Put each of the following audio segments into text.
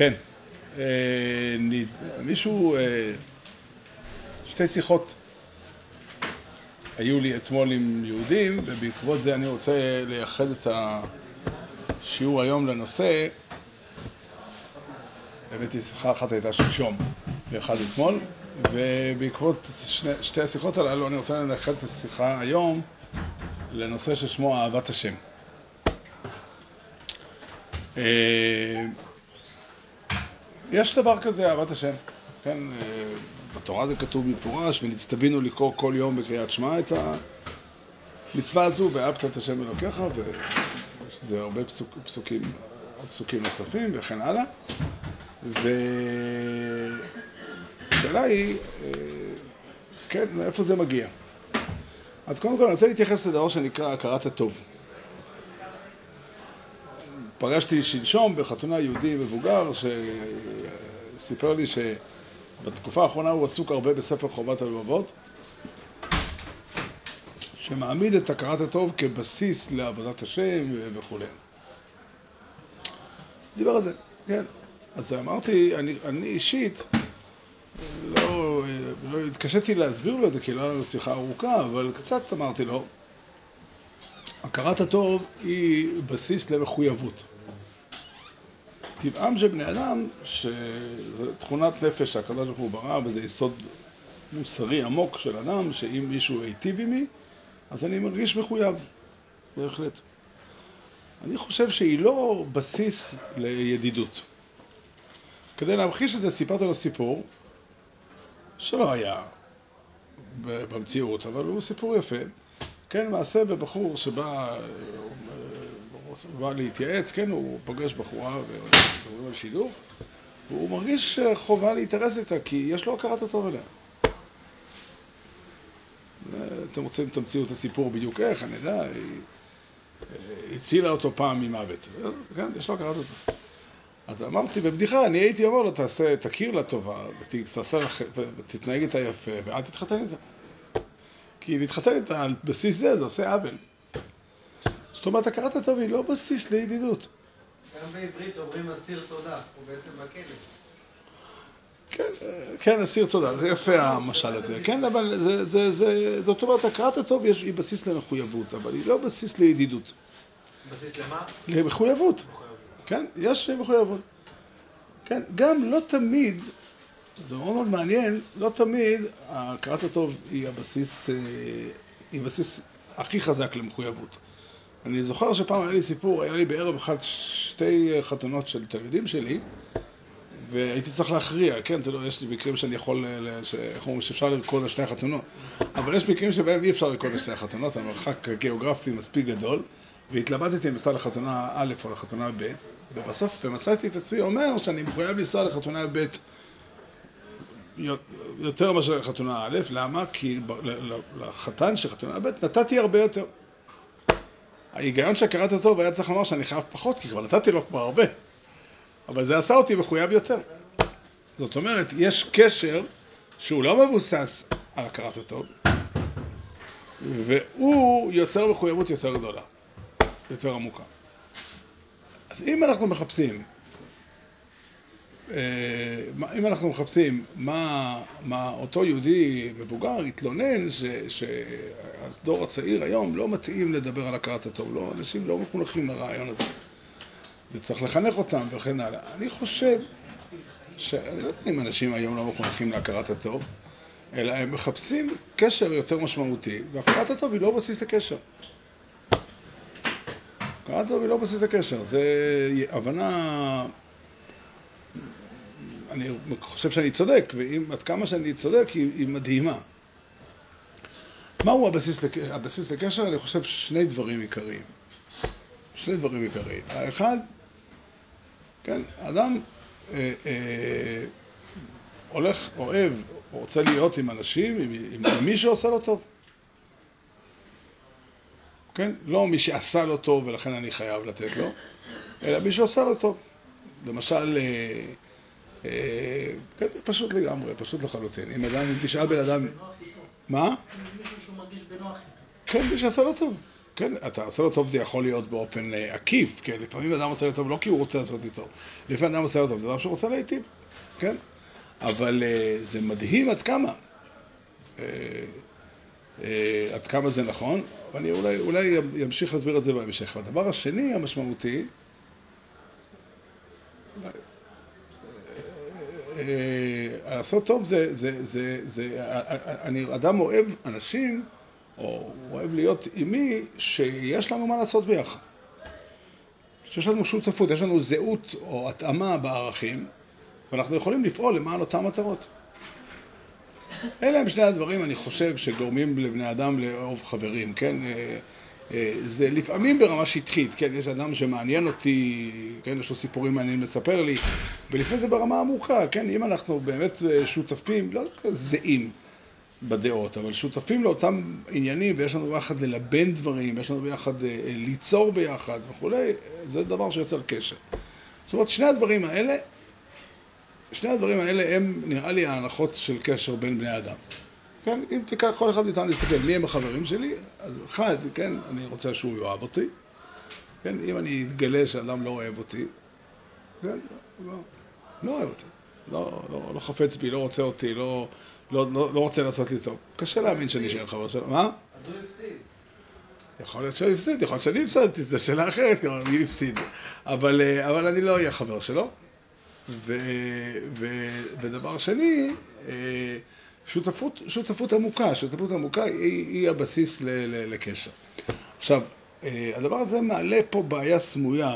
כן. אה, מישהו, אה, שתי שיחות היו לי אתמול עם יהודים, ובעקבות זה אני רוצה לייחד את השיעור היום לנושא. היא, שיחה אחת הייתה שלשום ואחד אתמול, ובעקבות שני, שתי השיחות הללו אני רוצה לייחד את השיחה היום לנושא ששמו אהבת השם. יש דבר כזה, אהבת השם. כן, אה, בתורה זה כתוב במפורש, ונצטווינו לקרוא כל יום בקריאת שמע את המצווה הזו, ואהבת את השם אלוקיך, ויש לזה הרבה פסוק, פסוקים, פסוקים נוספים וכן הלאה. והשאלה היא, אה, כן, מאיפה זה מגיע? אז קודם כל אני רוצה להתייחס לדבר שנקרא הכרת הטוב. פגשתי שלשום בחתונה יהודי מבוגר שסיפר לי שבתקופה האחרונה הוא עסוק הרבה בספר חובת הלבבות שמעמיד את הכרת הטוב כבסיס לעבודת השם וכו'. דיבר על זה, כן. אז אמרתי, אני, אני אישית לא, לא התקשיתי להסביר לו את זה כי לא היה לנו שיחה ארוכה, אבל קצת אמרתי לו, הכרת הטוב היא בסיס למחויבות. טבעם של בני אדם, שזו תכונת נפש שהקדוש ברוך הוא ברא, וזה יסוד מוסרי עמוק של אדם, שאם מישהו היטיב עימי, אז אני מרגיש מחויב, בהחלט. אני חושב שהיא לא בסיס לידידות. כדי להמחיש את זה, סיפרתי לו סיפור שלא היה במציאות, אבל הוא סיפור יפה. כן, מעשה בבחור שבא בא להתייעץ, כן, הוא פוגש בחורה ומדברים על שידוך, והוא מרגיש חובה להתארס איתה, כי יש לו הכרת הטוב אליה. אתם רוצים, תמציאו את הסיפור בדיוק איך, אני יודע, היא הצילה אותו פעם ממוות. כן, יש לו הכרת הטוב. אז אמרתי בבדיחה, אני הייתי אומר לו, תעשה, תכיר לה טובה, תתנהג איתה יפה, ואל תתחתן איתה. כי להתחתן איתה על בסיס זה, זה עושה עוול. זאת אומרת, הכרת הטוב היא לא בסיס לידידות. גם בעברית אומרים אסיר תודה, הוא בעצם בכלא. כן, כן, אסיר תודה, זה יפה המשל הזה, כן, אבל זה, זה, זה, זאת אומרת, הכרת הטוב יש, היא בסיס למחויבות, אבל היא לא בסיס לידידות. בסיס למה? למחויבות. כן, יש מחויבות. כן, גם לא תמיד, זה מאוד מאוד מעניין, לא תמיד הכרת הטוב היא הבסיס, אה, היא הבסיס הכי חזק למחויבות. אני זוכר שפעם היה לי סיפור, היה לי בערב אחד שתי חתונות של תלמידים שלי, והייתי צריך להכריע, כן, זה לא, יש לי מקרים שאני יכול, איך אומרים, שאפשר לרקוד על שתי החתונות, אבל יש מקרים שבהם אי אפשר לרקוד על שתי החתונות, המרחק הגיאוגרפי מספיק גדול, והתלבטתי אם לנסוע לחתונה א' או לחתונה ב', ובסוף מצאתי את עצמי אומר שאני מחויב לנסוע לחתונה ב' יותר מאשר לחתונה א', למה? כי לחתן של חתונה ב' נתתי הרבה יותר. ההיגיון הכרת הטוב היה צריך לומר שאני חייב פחות, כי כבר נתתי לו כבר הרבה. אבל זה עשה אותי מחויב יותר. זאת אומרת, יש קשר שהוא לא מבוסס על הכרת הטוב, והוא יוצר מחויבות יותר גדולה, יותר עמוקה. אז אם אנחנו מחפשים, אם אנחנו מחפשים מה, מה אותו יהודי מבוגר התלונן ש, שהדור הצעיר היום לא מתאים לדבר על הכרת הטוב, לא, אנשים לא מחונכים לרעיון הזה. וצריך לחנך אותם וכן הלאה. אני חושב, שאני לא יודע אם אנשים היום לא מחונכים להכרת הטוב, אלא הם מחפשים קשר יותר משמעותי, והכרת הטוב היא לא בסיס לקשר. הכרת הטוב היא לא בסיס לקשר, זה הבנה, אני חושב שאני צודק, ועד כמה שאני צודק היא, היא מדהימה. מהו הבסיס, הבסיס לקשר? אני חושב שני דברים עיקריים. שני דברים עיקריים. האחד, כן, אדם אה, אה, הולך, אוהב, רוצה להיות עם אנשים, עם, עם, עם מי שעושה לו טוב. כן? לא מי שעשה לו טוב ולכן אני חייב לתת לו, אלא מי שעושה לו טוב. למשל, אה, פשוט לגמרי, פשוט לחלוטין. אם אדם, אם תשאל בן אדם... מה? בנוח כן, מי שעשה לו טוב. כן, אתה עושה לו טוב זה יכול להיות באופן אה, עקיף, כן, לפעמים אדם עושה לו טוב לא כי הוא רוצה לעשות לי טוב, לפעמים אדם עושה לו טוב, זה דבר שהוא רוצה להיטיב, כן, אבל אה, זה מדהים עד כמה, אה, אה, עד כמה זה נכון, ואני אולי, אולי אמשיך להסביר את זה בהמשך. הדבר השני המשמעותי, לעשות טוב זה, זה, זה, זה, אני אדם אוהב אנשים, או אוהב להיות עם מי שיש לנו מה לעשות ביחד. שיש לנו שותפות, יש לנו זהות או התאמה בערכים, ואנחנו יכולים לפעול למען אותן מטרות. אלה הם שני הדברים, אני חושב, שגורמים לבני אדם לאהוב חברים, כן? אה, אה, זה לפעמים ברמה שטחית, כן? יש אדם שמעניין אותי, כן? יש לו סיפורים מעניינים לספר לי, ולפעמים זה ברמה עמוקה, כן? אם אנחנו באמת שותפים, לא זהים בדעות, אבל שותפים לאותם עניינים, ויש לנו ביחד ללבן דברים, יש לנו ביחד אה, ליצור ביחד וכולי, זה דבר שיוצר קשר. זאת אומרת, שני הדברים האלה שני הדברים האלה הם, נראה לי, ההנחות של קשר בין בני אדם. כן, אם תיקח, כל אחד מאיתנו להסתכל מי הם החברים שלי, אז אחד, כן, אני רוצה שהוא יאהב אותי. כן, אם אני אתגלה שאדם לא אוהב אותי, כן, לא, לא אוהב אותי. לא, לא, לא חפץ בי, לא רוצה אותי, לא, לא, לא, לא רוצה לעשות לי טוב. קשה להאמין שאני אשאר חבר שלו. מה? אז הוא הפסיד. יכול להיות שהוא הפסיד, יכול להיות שאני הפסדתי, זו שאלה אחרת, כלומר, מי הפסיד. אבל, אה, אבל אני לא אהיה חבר שלו. ו, ו, ודבר שני, אה, שותפות, שותפות עמוקה, שותפות עמוקה היא, היא הבסיס ל, ל, לקשר. עכשיו, אה, הדבר הזה מעלה פה בעיה סמויה,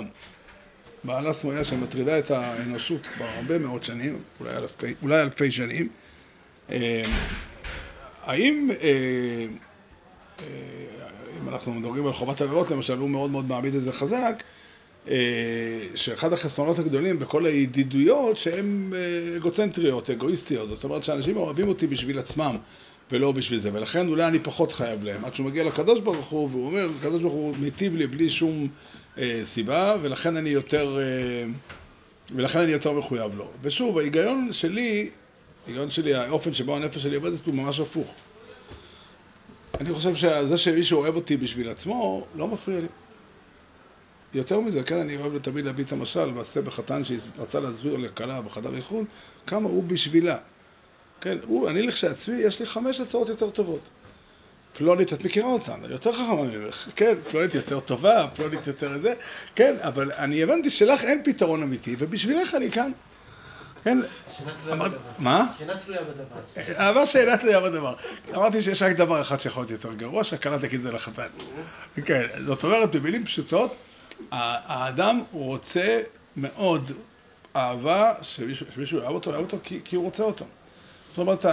בעיה סמויה שמטרידה את האנושות כבר הרבה מאוד שנים, אולי אלפי, אולי אלפי שנים. אה, האם, אם אנחנו מדברים על חובת הלאות, למשל, הוא מאוד מאוד מעמיד את זה חזק, אה, שאחד החסרונות הגדולים בכל הידידויות שהן אה, אגוצנטריות, אגואיסטיות, זאת אומרת שאנשים אוהבים אותי בשביל עצמם ולא בשביל זה, ולכן אולי אני פחות חייב להם. עד שהוא מגיע לקדוש ברוך הוא והוא אומר, הקדוש ברוך הוא מיטיב לי בלי שום אה, סיבה, ולכן אני יותר, אה, ולכן אני יותר מחויב לו. ושוב, ההיגיון שלי, ההיגיון שלי, האופן שבו הנפש שלי עובדת הוא ממש הפוך. אני חושב שזה שמישהו אוהב אותי בשביל עצמו, לא מפריע לי. יותר מזה, כן, אני אוהב תמיד להביא את המשל, מעשה בחתן שרצה להסביר לכלה בחדר איחוד, כמה הוא בשבילה. כן, הוא, אני לכשעצמי, יש לי חמש הצעות יותר טובות. פלונית, את מכירה אותן, יותר חכמה ממך, כן, פלונית יותר טובה, פלונית יותר זה, כן, אבל אני הבנתי שלך אין פתרון אמיתי, ובשבילך אני כאן. כן, מה? שאלה תלויה בדבר. אהבה שאלה תלויה בדבר. אמרתי שיש רק דבר אחד שיכול להיות יותר גרוע, שהכלה תגיד זה לחתן. כן, זאת אומרת, במילים פשוטות, האדם רוצה מאוד אהבה, שמישהו, שמישהו יאהב אותו, יאהב אותו כי, כי הוא רוצה אותו. זאת אומרת,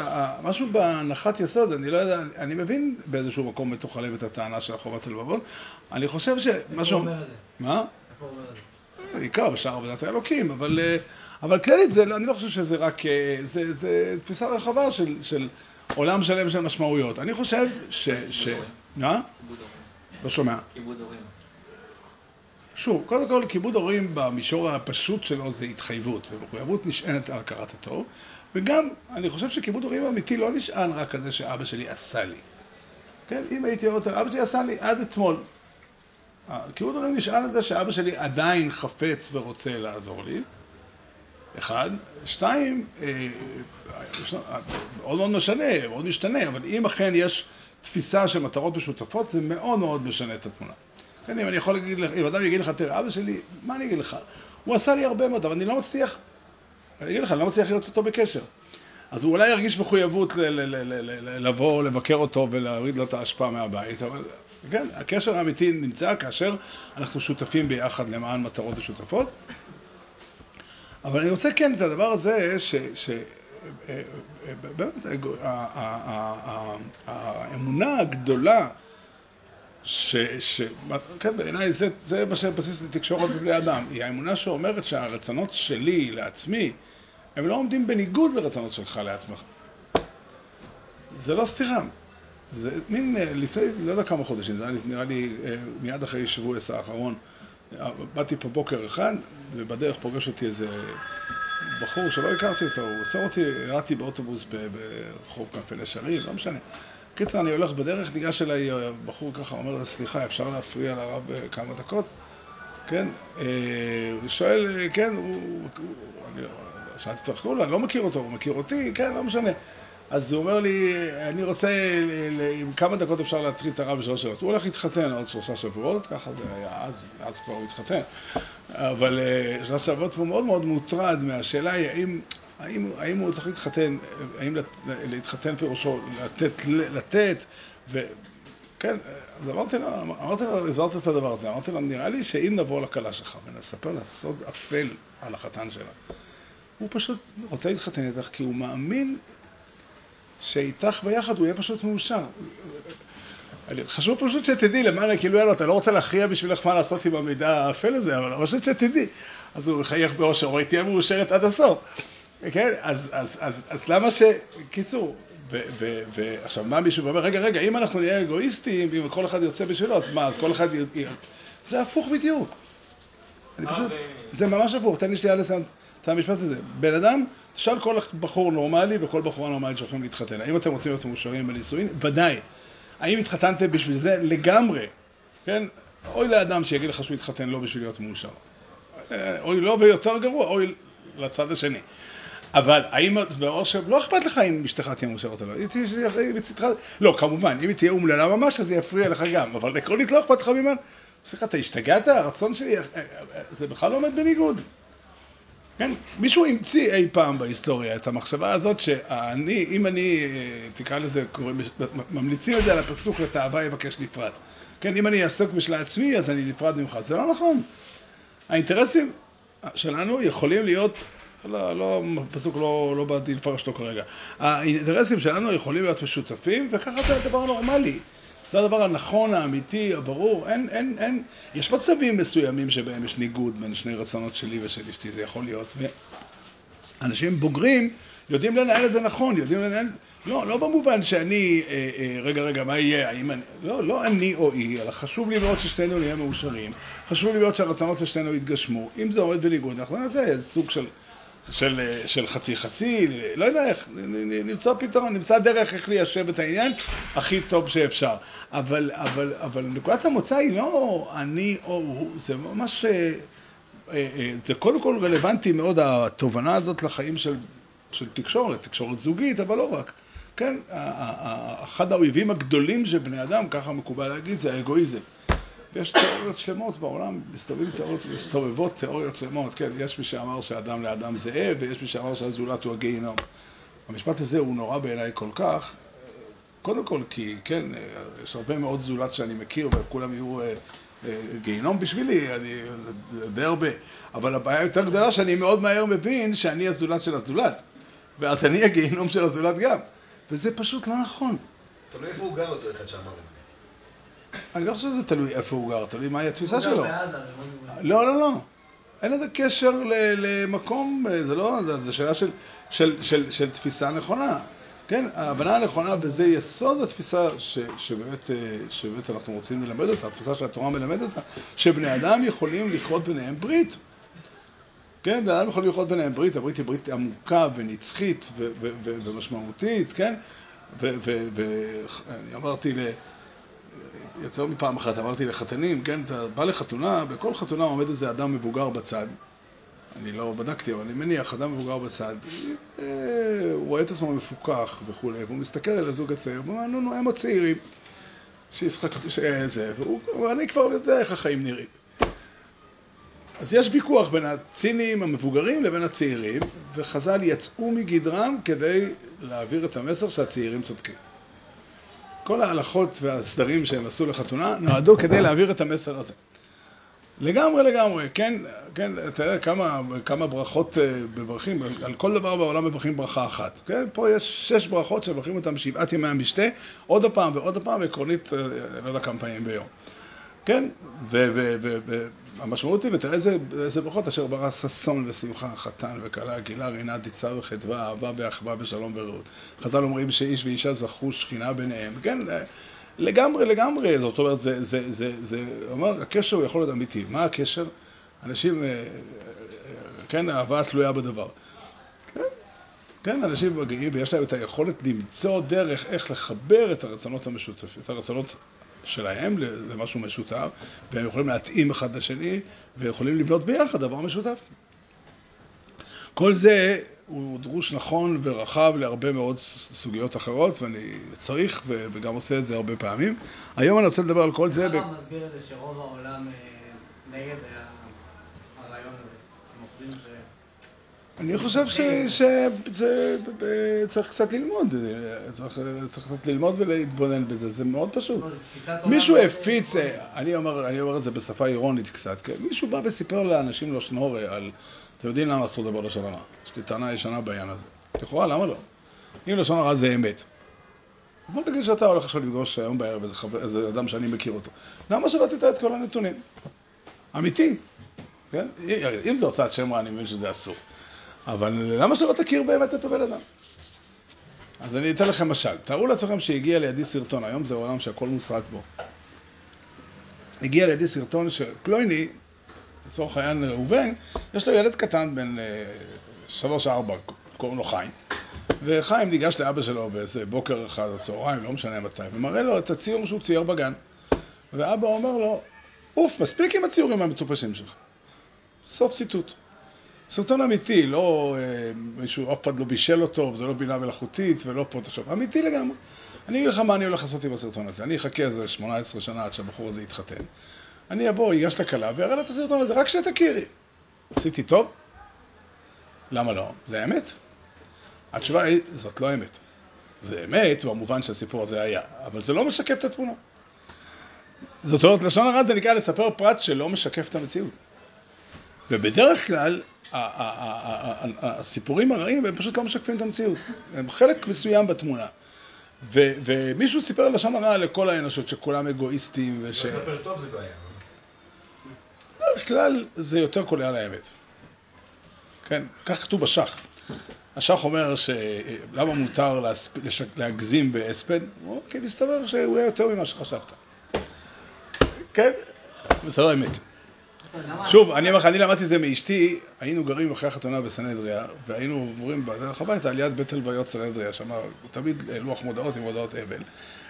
משהו בהנחת יסוד, אני לא יודע, אני מבין באיזשהו מקום מתוך הלב את הטענה של החובת הלבבות. אני חושב שמשהו... איפה הוא אומר את זה? מה? איפה הוא אומר את זה? בעיקר בשאר עבודת האלוקים, אבל, אה, אבל כללית, זה, אני לא חושב שזה רק, אה, זה, זה תפיסה רחבה של, של עולם שלם של משמעויות. אני חושב ש... ש... מה? לא שומע. כיבוד הורים. שוב, קודם כל, כיבוד הורים במישור הפשוט שלו זה התחייבות, זה מחויבות נשענת על הכרת הטוב, וגם, אני חושב שכיבוד הורים אמיתי לא נשען רק על זה שאבא שלי עשה לי. כן, אם הייתי אומר, אבא שלי עשה לי עד אתמול. כיבוד הורים נשען על זה שאבא שלי עדיין חפץ ורוצה לעזור לי, אחד. שתיים, אה, עוד מאוד משנה, מאוד משתנה, אבל אם אכן יש תפיסה של מטרות משותפות, זה מאוד מאוד משנה את התמונה. כן, אם אני יכול להגיד לך, אם אדם יגיד לך, תראה, אבא שלי, מה אני אגיד לך? הוא עשה לי הרבה מאוד, אבל אני לא מצליח, אני אגיד לך, אני לא מצליח להיות איתו בקשר. אז הוא אולי ירגיש מחויבות לבוא, לבקר אותו ולהוריד לו את ההשפעה מהבית, אבל כן, הקשר האמיתי נמצא כאשר אנחנו שותפים ביחד למען מטרות משותפות. אבל אני רוצה כן את הדבר הזה, ש... ש באמת, האמונה הגדולה ש... ש... כן, בעיניי זה, זה מה שבסיס לתקשורת בבני אדם. היא האמונה שאומרת שהרצונות שלי לעצמי, הם לא עומדים בניגוד לרצונות שלך לעצמך. זה לא סתירה. זה מין, אה, לפני, לא יודע כמה חודשים, זה נראה לי אה, מיד אחרי שבוע עשר האחרון, באתי פה בוקר אחד, ובדרך פוגש אותי איזה בחור שלא הכרתי אותו, הוא עושה אותי, ירדתי באוטובוס ברחוב כנפי נשרים, לא משנה. קיצר, אני הולך בדרך, ניגש אליי אה, בחור ככה, אומר, סליחה, אפשר להפריע לרב אה, כמה דקות? כן, אה, הוא שואל, כן, הוא, אני שאלתי אותו איך קוראים לו, אני לא מכיר אותו, הוא מכיר אותי, כן, לא משנה. אז הוא אומר לי, אני רוצה, עם כמה דקות אפשר להתחיל את הרב בשלוש שאלות. הוא הולך להתחתן עוד שלושה שבועות, ככה זה היה אז, אז כבר הוא התחתן. אבל שלושה שבועות הוא מאוד מאוד מוטרד מהשאלה היא האם האם, האם הוא צריך להתחתן, האם להתחתן פירושו לתת, לתת, וכן, אז אמרתי לו, אמרתי לו, הסברתי את הדבר הזה, אמרתי לו, נראה לי שאם נבוא לכלה שלך ונספר לה סוד אפל על החתן שלה, הוא פשוט רוצה להתחתן איתך כי הוא מאמין שאיתך ביחד הוא יהיה פשוט מאושר. חשוב פשוט שתדעי, למען כאילו, יאללה, אתה לא רוצה להכריע בשבילך מה לעשות עם המידע האפל הזה, אבל פשוט שתדעי. אז הוא מחייך באושר, הוא תהיה מאושרת עד הסוף. כן, אז, אז, אז, אז למה ש... קיצור, ועכשיו מה מישהו אומר, רגע, רגע, אם אנחנו נהיה אגואיסטים, אם כל אחד יוצא בשבילו, אז מה, אז כל אחד... י... זה הפוך בדיוק. אני פשוט... זה ממש הפוך, תן לי שנייה לסיים את המשפט הזה. בן אדם, תשאל כל בחור נורמלי וכל בחורה נורמלית שהולכים להתחתן, האם אתם רוצים להיות מאושרים בנישואין? ודאי. האם התחתנתם בשביל זה? לגמרי. כן? אוי לאדם שיגיד לך שהוא התחתן לא בשביל להיות מאושר. אה, אוי לא ויותר גרוע, אוי לצד השני. אבל האם, עכשיו, לא אכפת לך אם אשתך תהיה מאושרת או לא, היא תהיה מצדך, לא, כמובן, אם היא תהיה אומללה ממש, אז זה יפריע לך גם, אבל עקרונית לא אכפת לך ממנו. סליחה, אתה השתגעת? הרצון שלי, אה, אה, זה בכלל לא עומד בניגוד. כן, מישהו המציא אי פעם בהיסטוריה את המחשבה הזאת שאני, אם אני, אה, תקרא לזה, ממליצים את זה על הפסוק לתאווה יבקש נפרד. כן, אם אני אעסוק בשביל עצמי, אז אני נפרד ממך. זה לא נכון. האינטרסים שלנו יכולים להיות לא, לא, פסוק לא, לא באתי לפרש אותו כרגע. האינטרסים שלנו יכולים להיות משותפים, וככה זה הדבר הנורמלי. זה הדבר הנכון, האמיתי, הברור. אין, אין, אין, יש מצבים מסוימים שבהם יש ניגוד בין שני רצונות שלי ושל אשתי, זה יכול להיות. אנשים בוגרים יודעים לנהל את זה נכון, יודעים לנהל... לא, לא במובן שאני, אה, אה, רגע, רגע, מה יהיה? האם אני... לא, לא אני או היא, אלא חשוב לי מאוד ששנינו נהיה מאושרים, חשוב לי מאוד שהרצונות של שנינו יתגשמו. אם זה עומד בניגוד, אנחנו נעשה סוג של של, של חצי חצי, לא יודע איך, נמצא פתרון, נמצא דרך איך ליישב את העניין הכי טוב שאפשר. אבל, אבל, אבל נקודת המוצא היא לא אני או הוא, זה ממש, אה, אה, זה קודם כל רלוונטי מאוד התובנה הזאת לחיים של, של תקשורת, תקשורת זוגית, אבל לא רק. כן, אחד האויבים הגדולים של בני אדם, ככה מקובל להגיד, זה האגואיזם. ויש תיאוריות שלמות בעולם, מסתובבים תיאוריות, מסתובבות תיאוריות שלמות, כן, יש מי שאמר שאדם לאדם זאב, ויש מי שאמר שהזולת הוא הגיהינום. המשפט הזה הוא נורא בעיניי כל כך, קודם כל כי, כן, יש הרבה מאוד זולת שאני מכיר, וכולם יהיו אה, אה, גיהינום בשבילי, אני, זה, די הרבה. אבל הבעיה יותר גדולה שאני מאוד מהר מבין שאני הזולת של הזולת, ואז אני הגיהינום של הזולת גם. וזה פשוט לא נכון. תלוי איפה הוא גר אותו אחד שאמר את זה. אני לא חושב שזה תלוי איפה הוא גר, תלוי מהי התפיסה שלו. לא, לא, לא. אין לזה קשר למקום, זה לא, זו שאלה של, של, של, של תפיסה נכונה. כן, ההבנה הנכונה, וזה יסוד התפיסה ש, שבאמת, שבאמת אנחנו רוצים ללמד אותה, התפיסה של התורה מלמדת אותה, שבני אדם יכולים לכרות ביניהם ברית. כן, בני אדם יכולים לכרות ביניהם ברית, הברית היא ברית עמוקה ונצחית ו- ו- ו- ומשמעותית, כן? ואני אמרתי ל... יותר מפעם אחת אמרתי לחתנים, כן, אתה בא לחתונה, בכל חתונה עומד איזה אדם מבוגר בצד. אני לא בדקתי, אבל אני מניח, אדם מבוגר בצד, אה, הוא רואה את עצמו מפוקח וכולי, והוא מסתכל על הזוג הצעיר, והוא אומר, נו, נו, הם הצעירים, שישחקו, שזה, והוא, אני כבר יודע איך החיים נראים. אז יש ויכוח בין הצינים המבוגרים לבין הצעירים, וחז"ל יצאו מגדרם כדי להעביר את המסר שהצעירים צודקים. כל ההלכות והסדרים שהם עשו לחתונה נועדו כדי להעביר את המסר הזה. לגמרי לגמרי, כן, כן, אתה יודע כמה, כמה ברכות אה, מברכים, על, על כל דבר בעולם מברכים ברכה אחת, כן? פה יש שש ברכות שמברכים אותן שבעת ימי המשתה, עוד פעם ועוד פעם, עקרונית, אה, לא יודע כמה פעמים ביום. כן, והמשמעות היא, ותראה איזה, איזה ברכות אשר ברא ששון ושמחה, חתן וכלה, גילה, רינה, דיצה וחדווה, אהבה ואחווה ושלום ורעות. חז"ל אומרים שאיש ואישה זכו שכינה ביניהם, כן, לגמרי, לגמרי, זאת אומרת, זה, זה, זה, זה, אומר, הקשר הוא יכול להיות אמיתי. מה הקשר? אנשים, אה, אה, כן, אהבה תלויה בדבר. כן, כן, אנשים מגיעים ויש להם את היכולת למצוא דרך איך לחבר את הרצונות המשותפים, את הרצונות שלהם למשהו משותף, והם יכולים להתאים אחד לשני, ויכולים לבנות ביחד דבר משותף. כל זה הוא דרוש נכון ורחב להרבה מאוד סוגיות אחרות, ואני צריך וגם עושה את זה הרבה פעמים. היום אני רוצה לדבר על כל זה... למה מסביר את זה שרוב העולם אה, נגד הרעיון הזה? אני חושב שזה צריך קצת ללמוד, צריך, קצת ללמוד ולהתבונן בזה, זה מאוד פשוט. לא, מישהו הפיץ, אני אומר, אני אומר את זה בשפה אירונית קצת, כן? מישהו בא וסיפר לאנשים לא שנורא על, אתם יודעים למה אסור לדבר לשון הרע? יש לי טענה ישנה בעניין הזה. לכאורה, למה לא? אם לשון הרע זה אמת. בוא נגיד שאתה הולך עכשיו לפגוש היום בערב איזה אדם שאני מכיר אותו. למה שלא תדע את כל הנתונים? אמיתי. כן? אם זה הוצאת שם רע, אני מבין שזה אסור. אבל למה שלא תכיר באמת את הבן אדם? אז אני אתן לכם משל. תארו לעצמכם שהגיע לידי סרטון, היום זה עולם שהכל מוסרט בו. הגיע לידי סרטון שפלויני, לצורך העניין ראובן, יש לו ילד קטן בן שלוש-ארבע, קוראים לו חיים. וחיים ניגש לאבא שלו באיזה בוקר אחד, הצהריים, לא משנה מתי, ומראה לו את הציור שהוא צייר בגן. ואבא אומר לו, אוף, מספיק עם הציורים המטופשים שלך. סוף ציטוט. סרטון אמיתי, לא אה, מישהו, אף אחד לא בישל אותו, וזה לא בינה מלאכותית ולא פוטושופ, אמיתי לגמרי. אני אגיד לך מה אני הולך לעשות עם הסרטון הזה. אני אחכה איזה 18 שנה עד שהבחור הזה יתחתן. אני אבוא, אגש לכלה ואראה לה את הסרטון הזה, רק שתכירי. עשיתי טוב? למה לא? זה האמת. התשובה היא, זאת לא אמת. זה אמת במובן שהסיפור הזה היה, אבל זה לא משקף את התמונה. זאת אומרת, לשון הרע זה נקרא לספר פרט שלא משקף את המציאות. ובדרך כלל, הסיפורים הרעים הם פשוט לא משקפים את המציאות. הם חלק מסוים בתמונה. ו- ומישהו סיפר לשון הרע לכל האנושות, שכולם אגואיסטים וש... לספר טוב זה בעיה. בדרך כלל זה יותר קולע על האמת. כן, כך כתוב בשח. השח אומר שלמה מותר להספ... לש... להגזים בהספד? הוא אומר, כי מסתבר שהוא היה יותר ממה שחשבת. כן, וזה לא אמת. שוב, אני אומר לך, אני למדתי את זה מאשתי, היינו גרים אחרי החתונה בסנהדריה, והיינו עוברים בדרך הביתה על יד בית הלוויות סנהדריה, שם תמיד לוח מודעות עם מודעות אבל.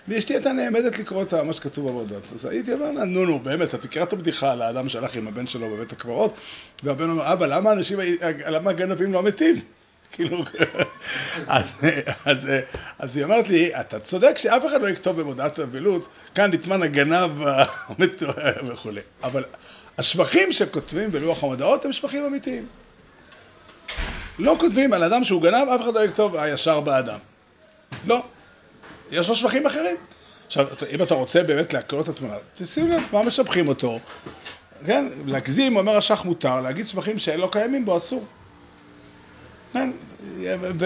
ואשתי הייתה נעמדת לקרוא את מה שכתוב במודעות. אז הייתי אומר לה, נו נו, באמת, את מכירה את הבדיחה על האדם שהלך עם הבן שלו בבית הקברות? והבן אומר, אבא, למה אנשים, למה הגנבים לא מתים? כאילו, אז, אז, אז היא אומרת לי, אתה צודק שאף אחד לא יכתוב במודעת אבלות, כאן נטמן הגנב וכולי. אבל השבחים שכותבים בלוח המודעות הם שבחים אמיתיים. לא כותבים על אדם שהוא גנב, אף אחד לא יכתוב הישר באדם. לא. יש לו שבחים אחרים. עכשיו, אם אתה רוצה באמת להקרוא את התמונה, תשים לב מה משבחים אותו. כן, להגזים, אומר השח מותר, להגיד שבחים שלא קיימים בו אסור. כן, ו...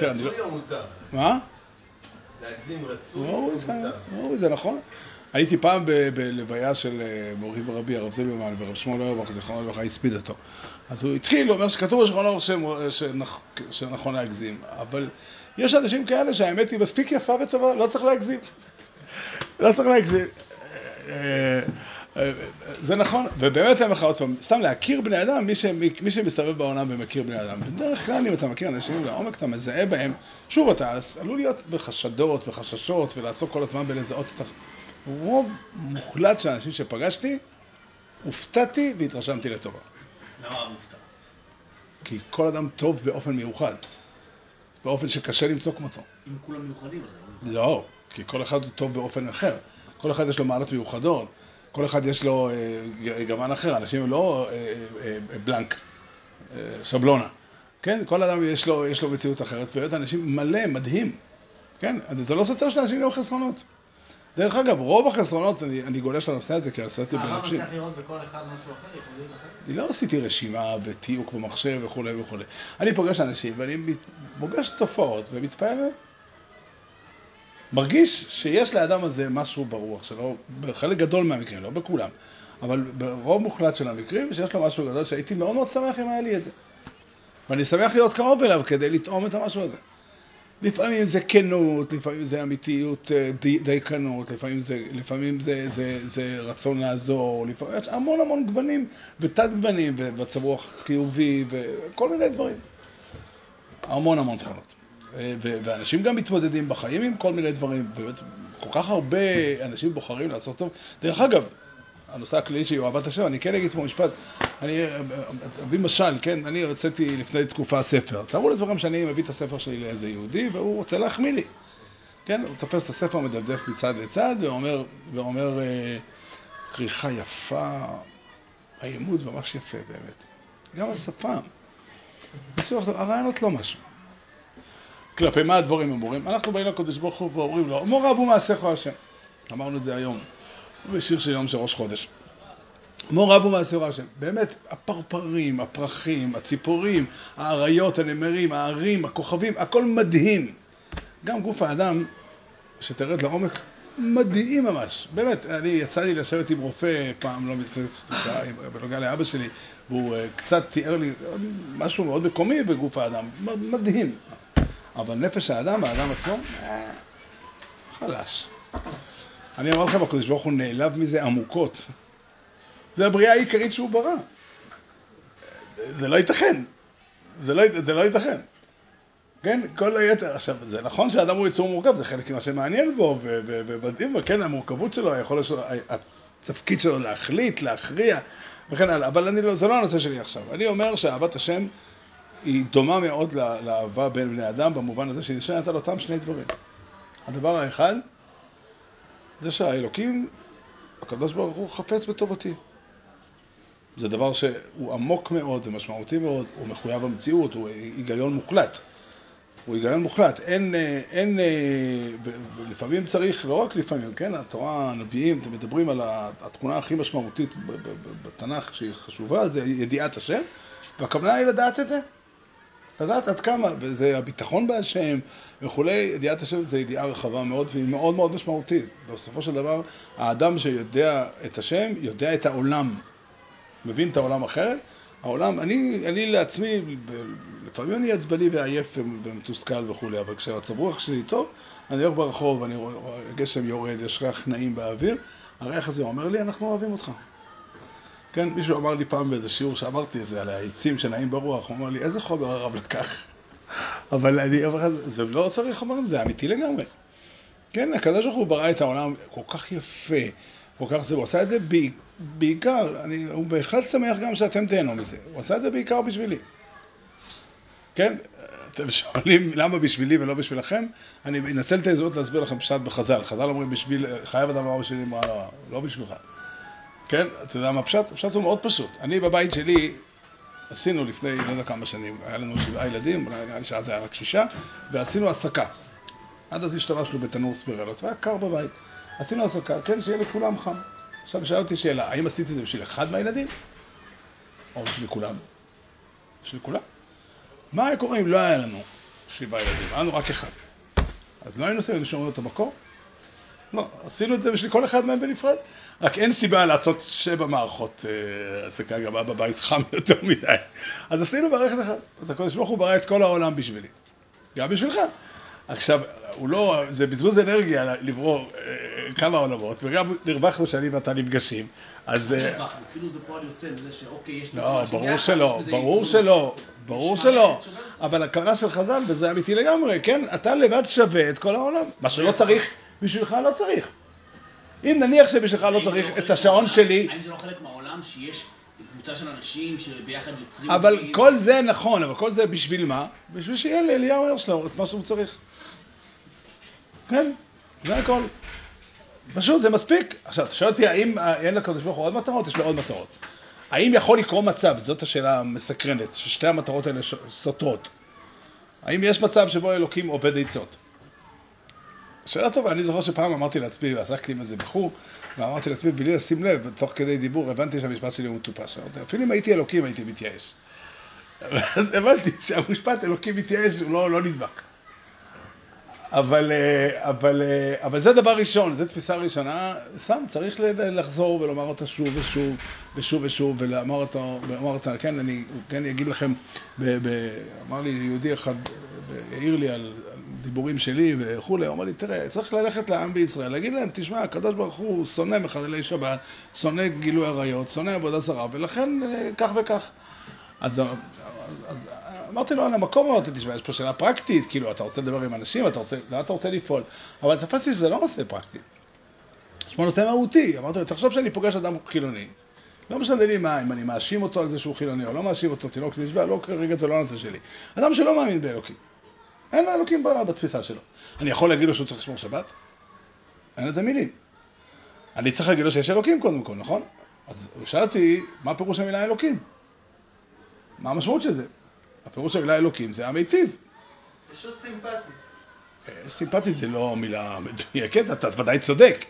רצוי או מותר? מה? להגזים רצוי או מותר? זה נכון. הייתי פעם בלוויה של אה, מורי ורבי, הרב זילברמן, ורב שמואל אוירבך, זיכרונו לברכה, הספיד אותו. אז הוא התחיל, הוא אומר שכתוב בשולחן אורך שנכון להגזים, אבל יש אנשים כאלה שהאמת היא מספיק יפה וטובה, לא צריך להגזים. לא צריך להגזים. אה, אה, זה נכון, ובאמת אני אומר לך עוד פעם, סתם להכיר בני אדם, מי, ש, מי שמסתובב בעולם ומכיר בני אדם. בדרך כלל אם אתה מכיר אנשים לעומק, אתה מזהה בהם, שוב, אתה עלול להיות בחשדות, בחששות, ולעסוק כל הזמן בלזהות את. רוב מוחלט של האנשים שפגשתי, הופתעתי והתרשמתי לטובה. למה מופתע? כי כל אדם טוב באופן מיוחד, באופן שקשה למצוא כמותו. אם כולם מיוחדים, אז לא. לא, כי כל אחד הוא טוב באופן אחר. כל אחד יש לו מעלות מיוחדות, כל אחד יש לו אה, גוון אחר, אנשים הם לא אה, אה, אה, בלנק, אה, שבלונה. כן, כל אדם יש לו, יש לו מציאות אחרת, ויש אנשים מלא, מדהים. כן, זה לא סותר שלאנשים גם חסרונות. דרך אגב, רוב החסרונות, אני, אני גולש לנושא הזה, כי עשיתי בנפשי. מה, למה צריך לראות בכל אחד משהו אחר? אני לא עשיתי רשימה ותיוק במחשב וכולי וכולי. אני פוגש אנשים ואני פוגש תופעות ומתפעל מרגיש שיש לאדם הזה משהו ברוח שלו, בחלק גדול מהמקרים, לא בכולם, אבל ברוב מוחלט של המקרים, שיש לו משהו גדול שהייתי מאוד מאוד שמח אם היה לי את זה. ואני שמח להיות קרוב אליו כדי לטעום את המשהו הזה. לפעמים זה כנות, לפעמים זה אמיתיות, אה, דייקנות, לפעמים זה, לפעמים זה, זה, זה רצון לעזור, לפעמים יש המון המון גוונים ותת גוונים ומצב רוח חיובי וכל מיני דברים. המון המון תכונות. אה, ואנשים גם מתמודדים בחיים עם כל מיני דברים, באמת, כל כך הרבה אנשים בוחרים לעשות טוב. דרך אגב, הנושא הכללי שלי הוא אהבת השם, אני כן אגיד פה משפט, אני אביא משל, כן, אני הוצאתי לפני תקופה ספר. תארו לעצמכם שאני מביא את הספר שלי לאיזה יהודי והוא רוצה להחמיא לי. כן, הוא תופס את הספר, מדפדף מצד לצד ואומר, ואומר אה, כריכה יפה, העימות ממש יפה באמת. גם השפה. ניסוח, הרעיונות לא משהו. כלפי מה הדברים אמורים? אנחנו באים לקודש ברוך הוא ואומרים לו, אמור רבו מעשיך השם. אמרנו את זה היום, בשיר של יום של ראש חודש. אמור רבו מעשיך השם. באמת, הפרפרים, הפרחים, הציפורים, האריות, הנמרים, הערים, הכוכבים, הכל מדהים. גם גוף האדם, שתרד לעומק, מדהים ממש. באמת, אני יצא לי לשבת עם רופא פעם, לא לפני בנוגע לאבא שלי, והוא אה, קצת תיאר לי משהו מאוד מקומי בגוף האדם. מדהים. אבל נפש האדם, האדם עצמו, אה, חלש. אני אומר לכם, הקדוש ברוך הוא נעלב מזה עמוקות. זה הבריאה העיקרית שהוא ברא. זה לא ייתכן. זה לא, זה לא ייתכן. כן, כל היתר. עכשיו, זה נכון שאדם הוא יצור מורכב, זה חלק ממה שמעניין בו, ומדהים בו, כן, המורכבות שלו, היכולת שלו, התפקיד שלו להחליט, להכריע, וכן הלאה. אבל אני לא, זה לא הנושא שלי עכשיו. אני אומר שאהבת השם היא דומה מאוד לאהבה בין בני אדם, במובן הזה שהיא נשענת על אותם שני דברים. הדבר האחד, זה שהאלוקים, הקדוש ברוך הוא חפץ בטובתי. זה דבר שהוא עמוק מאוד, זה משמעותי מאוד, הוא מחויב המציאות, הוא היגיון מוחלט. הוא היגיון מוחלט. אין, אין, לפעמים צריך, לא רק לפעמים, כן, התורה, הנביאים, אתם מדברים על התכונה הכי משמעותית בתנ"ך שהיא חשובה, זה ידיעת השם, והכוונה היא לדעת את זה. לדעת עד כמה, וזה הביטחון בהשם וכולי, ידיעת השם זה ידיעה רחבה מאוד והיא מאוד מאוד משמעותית. בסופו של דבר, האדם שיודע את השם, יודע את העולם, מבין את העולם אחרת. העולם, אני, אני לעצמי, לפעמים אני עצבני ועייף ומתוסכל וכולי, אבל כשהמצב רוח שלי טוב, אני הולך ברחוב, אני רואה, הגשם יורד, יש ריח נעים באוויר, הריח הזה אומר לי, אנחנו אוהבים אותך. כן, מישהו אמר לי פעם באיזה שיעור שאמרתי את זה, על העצים שנעים ברוח, הוא אמר לי, איזה חומר הרב לקח? אבל אני לך, זה לא צריך חומרים, זה אמיתי לגמרי. כן, הקדוש ברוך הוא ברא את העולם כל כך יפה, כל כך זה, הוא עשה את זה בעיקר, אני, הוא בהחלט שמח גם שאתם תהנו מזה, הוא עשה את זה בעיקר בשבילי. כן, אתם שואלים למה בשבילי ולא בשבילכם? אני אנצל את ההזדמנות להסביר לכם פשט בחז"ל. חז"ל אומרים בשביל, חייב אדם לומר בשבילי, לא, לא בשבילך. כן, אתה יודע מה הפשט? הפשט הוא מאוד פשוט. אני בבית שלי, עשינו לפני לא יודע כמה שנים, היה לנו שבעה ילדים, נראה לי שאז היה רק שישה, ועשינו הסקה. עד אז השתמשנו בתנור ספירלות, והיה קר בבית. עשינו הסקה, כן, שיהיה לכולם חם. עכשיו שאל אותי שאלה, האם עשיתי את זה בשביל אחד מהילדים? או בשביל כולם? בשביל כולם. מה היה קורה אם לא היה לנו שבעה ילדים, היה לנו רק אחד? אז לא היינו עושים שומרים אותו מקור? לא, עשינו את זה בשביל כל אחד מהם בנפרד. רק אין סיבה לעשות שבע מערכות הסקה, גם היה בבית חם יותר מדי. אז עשינו מערכת אחת. אז הקדוש ברוך הוא ברא את כל העולם בשבילי. גם בשבילך. עכשיו, הוא לא, זה בזבוז אנרגיה לברוא אה, כמה עולמות, וגם הרווחנו שאני ואתה נפגשים, אז... אה, כאילו זה פועל יוצא מזה שאוקיי, יש... לא, ברור שלא, ברור שלא, ברור שלא. אבל הכוונה של חז"ל, וזה אמיתי לגמרי, כן? אתה לבד שווה את כל העולם. מה שלא צריך, בשבילך לא צריך. אם נניח שבשבילך לא צריך לא את השעון שלי... האם זה לא חלק מהעולם שיש קבוצה של אנשים שביחד יוצרים... אבל כל זה נכון, אבל כל זה בשביל מה? בשביל שיהיה לאליהו הרשלו את מה שהוא צריך. כן, זה הכל. פשוט, זה מספיק. עכשיו, אתה שואל אותי, האם אין לקדוש ברוך הוא עוד מטרות? יש לו עוד מטרות. האם יכול לקרוא מצב, זאת השאלה המסקרנת, ששתי המטרות האלה סותרות. האם יש מצב שבו אלוקים עובד עצות? שאלה טובה, אני זוכר שפעם אמרתי לעצמי, ועסקתי עם איזה בחור, ואמרתי לעצמי, בלי לשים לב, תוך כדי דיבור, הבנתי שהמשפט שלי הוא מטופש. אפילו אם הייתי אלוקים, הייתי מתייאש. אז הבנתי שהמשפט אלוקים מתייאש הוא לא, לא נדבק. אבל, אה, אבל, אה, אבל זה דבר ראשון, זו תפיסה ראשונה, סתם צריך לחזור ולומר אותה שוב ושוב ושוב ושוב ולאמר אותה, ולומר אותה, כן, אני כן אגיד לכם, ב, ב, אמר לי יהודי אחד, העיר לי על דיבורים שלי וכולי, הוא אמר לי, תראה, צריך ללכת לעם בישראל, להגיד להם, תשמע, הקדוש ברוך הוא שונא מחללי שבת, שונא גילוי עריות, שונא עבודה זרה, ולכן אה, כך וכך. אז, אז אמרתי לו על המקום, אמרתי, תשמע, יש פה שאלה פרקטית, כאילו, אתה רוצה לדבר עם אנשים, אתה רוצה, לאן אתה רוצה לפעול? אבל תפסתי שזה לא נושא פרקטי. יש פה נושא מהותי. אמרתי לו, תחשוב שאני פוגש אדם חילוני. לא משנה לי מה, אם אני מאשים אותו על זה שהוא חילוני או לא מאשים אותו, תינוק נשבע, לא, כרגע זה לא הנושא שלי. אדם שלא מאמין באלוקים. אין לו אלוקים בתפיסה שלו. אני יכול להגיד לו שהוא צריך לשמור שבת? אין לזה מילים. אני צריך להגיד לו שיש אלוקים קודם כל, נכון? אז הוא שאל אותי, מה פירוש המילה אלוקים? מה המשמעות של זה? הפירוש של המילה אלוקים זה המיטיב. פשוט סימפטית. אה, סימפטית זה לא מילה מדויקת, אתה ודאי צודק.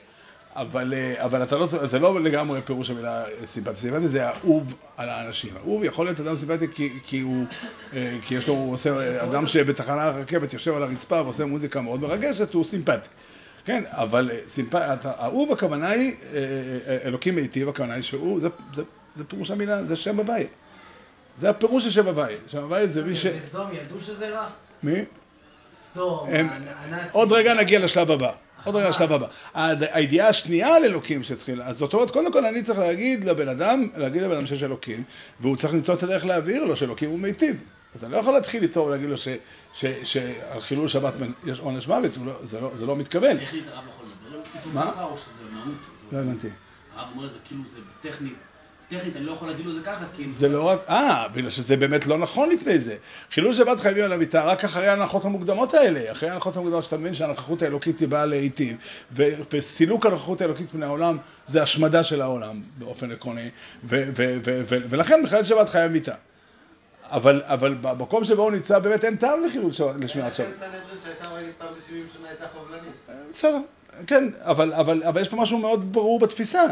אבל, אה, אבל אתה לא, זה לא לגמרי פירוש המילה סימפטי. סימפטי זה אהוב על האנשים. אהוב יכול להיות אדם סימפטי כי, כי הוא, אה, כי יש לו, הוא עושה, אדם שבתחנה הרכבת יושב על הרצפה ועושה מוזיקה מאוד מרגשת, הוא סימפטי. כן, אבל סימפ... אהוב הכוונה היא, אלוקים מיטיב, הכוונה היא שהוא, זה, זה, זה פירוש המילה, זה שם הבית. זה הפירוש של שם הבית. שם הבית זה מי ש... בסדום ידעו שזה רע? מי? סדום, הנאצים. עוד רגע נגיע לשלב הבא. עוד רגע לשלב הבא. הידיעה השנייה על אלוקים שצריכים, אז זאת אומרת, קודם כל אני צריך להגיד לבן אדם, להגיד לבן אדם שיש אלוקים, והוא צריך למצוא את הדרך להבהיר לו שאלוקים הוא מיטיב. אז אני לא יכול להתחיל איתו ולהגיד לו שעל חילול שבת יש עונש מוות, לא- זה לא- זה לא מתכוון. הרב יכול לדבר איתו מה? לא הבנתי. הרב אומר זה כאילו זה טכנית, טכנית אני לא יכול להגיד לו זה ככה, כי... זה לא רק, אה, בגלל שזה באמת לא נכון לפני זה. חילול שבת חייבים על המיטה רק אחרי ההנחות המוקדמות האלה. אחרי ההנחות המוקדמות שאתה מבין שהנוכחות האלוקית היא באה להיטיב, וסילוק הנוכחות האלוקית מן העולם זה השמדה של העולם באופן עקרוני, ולכן בחילול שבת חייב מיטה. אבל, אבל במקום שבו הוא נמצא באמת אין טעם לחילול שבת, לשמירת שבת. לכן סנהדרין שהייתה הורגת פעם ב-70 שנה הייתה חובלנית. בסדר, כן, אבל, אבל, אבל יש פה משהו מאוד ברור בתפיסה,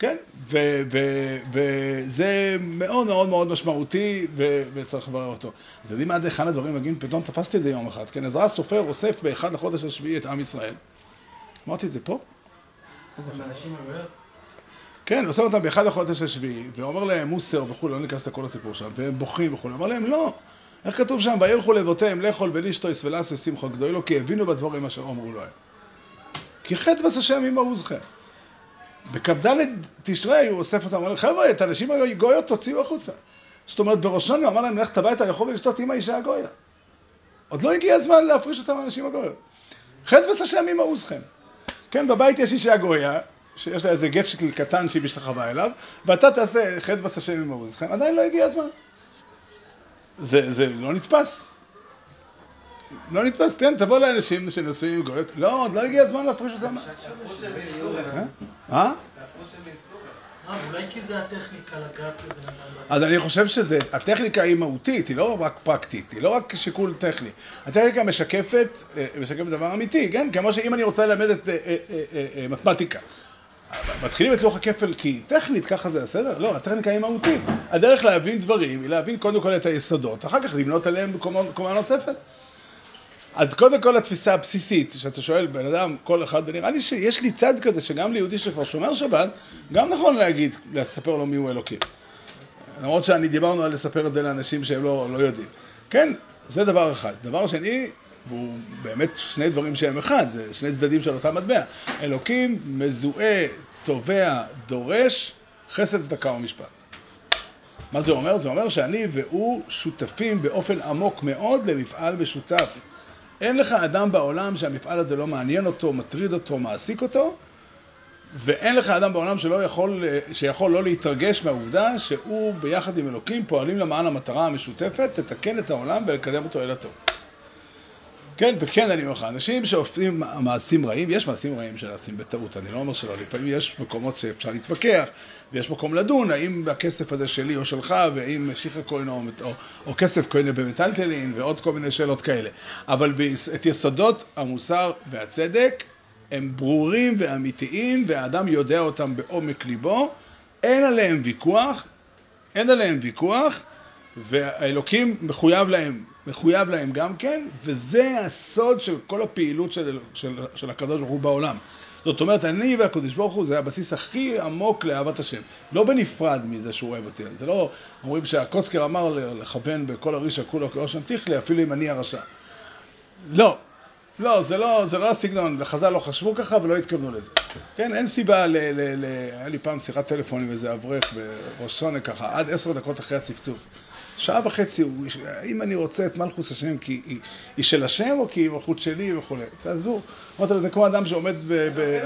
כן? וזה מאוד מאוד מאוד משמעותי וצריך לברר אותו. אתם יודעים עד היכן הדברים מגיעים? פתאום תפסתי את זה יום אחד. כן, עזרא הסופר אוסף באחד לחודש השביעי את עם ישראל. אמרתי את זה פה? לא? כן, אוסף אותם באחד לחודש השביעי, ואומר להם מוסר וכולי, לא ניכנס לכל הסיפור שם, והם בוכים וכולי. אמר להם, לא. איך כתוב שם, וילכו לבותיהם לאכול ולשתויס ולעשה שמחו גדולו, כי הבינו בדבורים אשר אמרו להם. כי חטא בס השם עם מעוזכם. בכ"ד תשרי הוא אוסף אותם, להם, חבר'ה, את הנשים הגויות תוציאו החוצה. זאת אומרת, בראשון הוא אמר להם, ללכת הביתה לאכול ולשתות עם האישה הגויה. עוד לא הגיע הזמן להפריש אותם מהנשים הגויות. חטא עם מעוזכם. כן, בבית יש אישה גויה, שיש לה איזה גט קטן שהיא משתחווה אליו, ואתה תעשה חטא עם מעוזכם, עדיין לא הגיע הזמן. זה, זה לא נתפס. לא נתפס, כן, תבוא לאנשים שנשואים עם גויות, לא, עוד לא הגיע הזמן להפריש אותם. שהם מסורים. אה? אה? אולי כי זה הטכניקה לגעת לבן אדם. אז אני חושב שזה, הטכניקה היא מהותית, היא לא רק פרקטית, היא לא רק שיקול טכני. הטכניקה משקפת, אה, משקפת דבר אמיתי, כן? כמו שאם אני רוצה ללמד את מתמטיקה. מתחילים את לוח הכפל כי טכנית ככה זה בסדר? לא, הטכניקה היא מהותית. הדרך להבין דברים היא להבין קודם כל את היסודות, אחר כך לבנות עליהם קומה נוספת. אז קודם כל התפיסה הבסיסית, שאתה שואל בן אדם, כל אחד, ונראה לי שיש לי צד כזה שגם ליהודי שכבר שומר שבת, גם נכון להגיד, לספר לו מיהו אלוקים. למרות שאני דיברנו על לספר את זה לאנשים שהם לא, לא יודעים. כן, זה דבר אחד. דבר שני, והוא באמת שני דברים שהם אחד, זה שני צדדים של אותה מטבע. אלוקים מזוהה, תובע, דורש, חסד, צדקה ומשפט. מה זה אומר? זה אומר שאני והוא שותפים באופן עמוק מאוד למפעל משותף. אין לך אדם בעולם שהמפעל הזה לא מעניין אותו, מטריד אותו, מעסיק אותו, ואין לך אדם בעולם שלא יכול, שיכול לא להתרגש מהעובדה שהוא ביחד עם אלוקים פועלים למען המטרה המשותפת, לתקן את העולם ולקדם אותו אל הטוב. כן, וכן אני אומר לך, אנשים שעושים מעשים רעים, יש מעשים רעים שנעשים בטעות, אני לא אומר שלא, לפעמים יש מקומות שאפשר להתווכח, ויש מקום לדון, האם הכסף הזה שלי או שלך, והאם שיחה כהן או, או, או כסף כהן במטלטלין, ועוד כל מיני שאלות כאלה. אבל את יסודות המוסר והצדק הם ברורים ואמיתיים, והאדם יודע אותם בעומק ליבו, אין עליהם ויכוח, אין עליהם ויכוח, והאלוקים מחויב להם, מחויב להם גם כן, וזה הסוד של כל הפעילות של, של, של הקדוש ברוך הוא בעולם. זאת אומרת, אני והקדוש ברוך הוא זה הבסיס הכי עמוק לאהבת השם. לא בנפרד מזה שהוא אוהב אותי. זה לא, אומרים שהקוצקר אמר לכוון בכל הרישא כולו כאושן תכלי, אפילו אם אני הרשע. לא, לא, זה לא, זה לא הסגנון, חז"ל לא חשבו ככה ולא התכוונו לזה. כן, אין סיבה ל... ל, ל היה לי פעם שיחת טלפון עם איזה אברך בראש שונה ככה, עד עשר דקות אחרי הצפצוף. שעה וחצי, הוא, אם אני רוצה את מלכוס השם כי היא, היא של השם או כי היא מלכות שלי וכולי. תעזבו. אמרתי לו, זה כמו אדם שעומד ב... ב...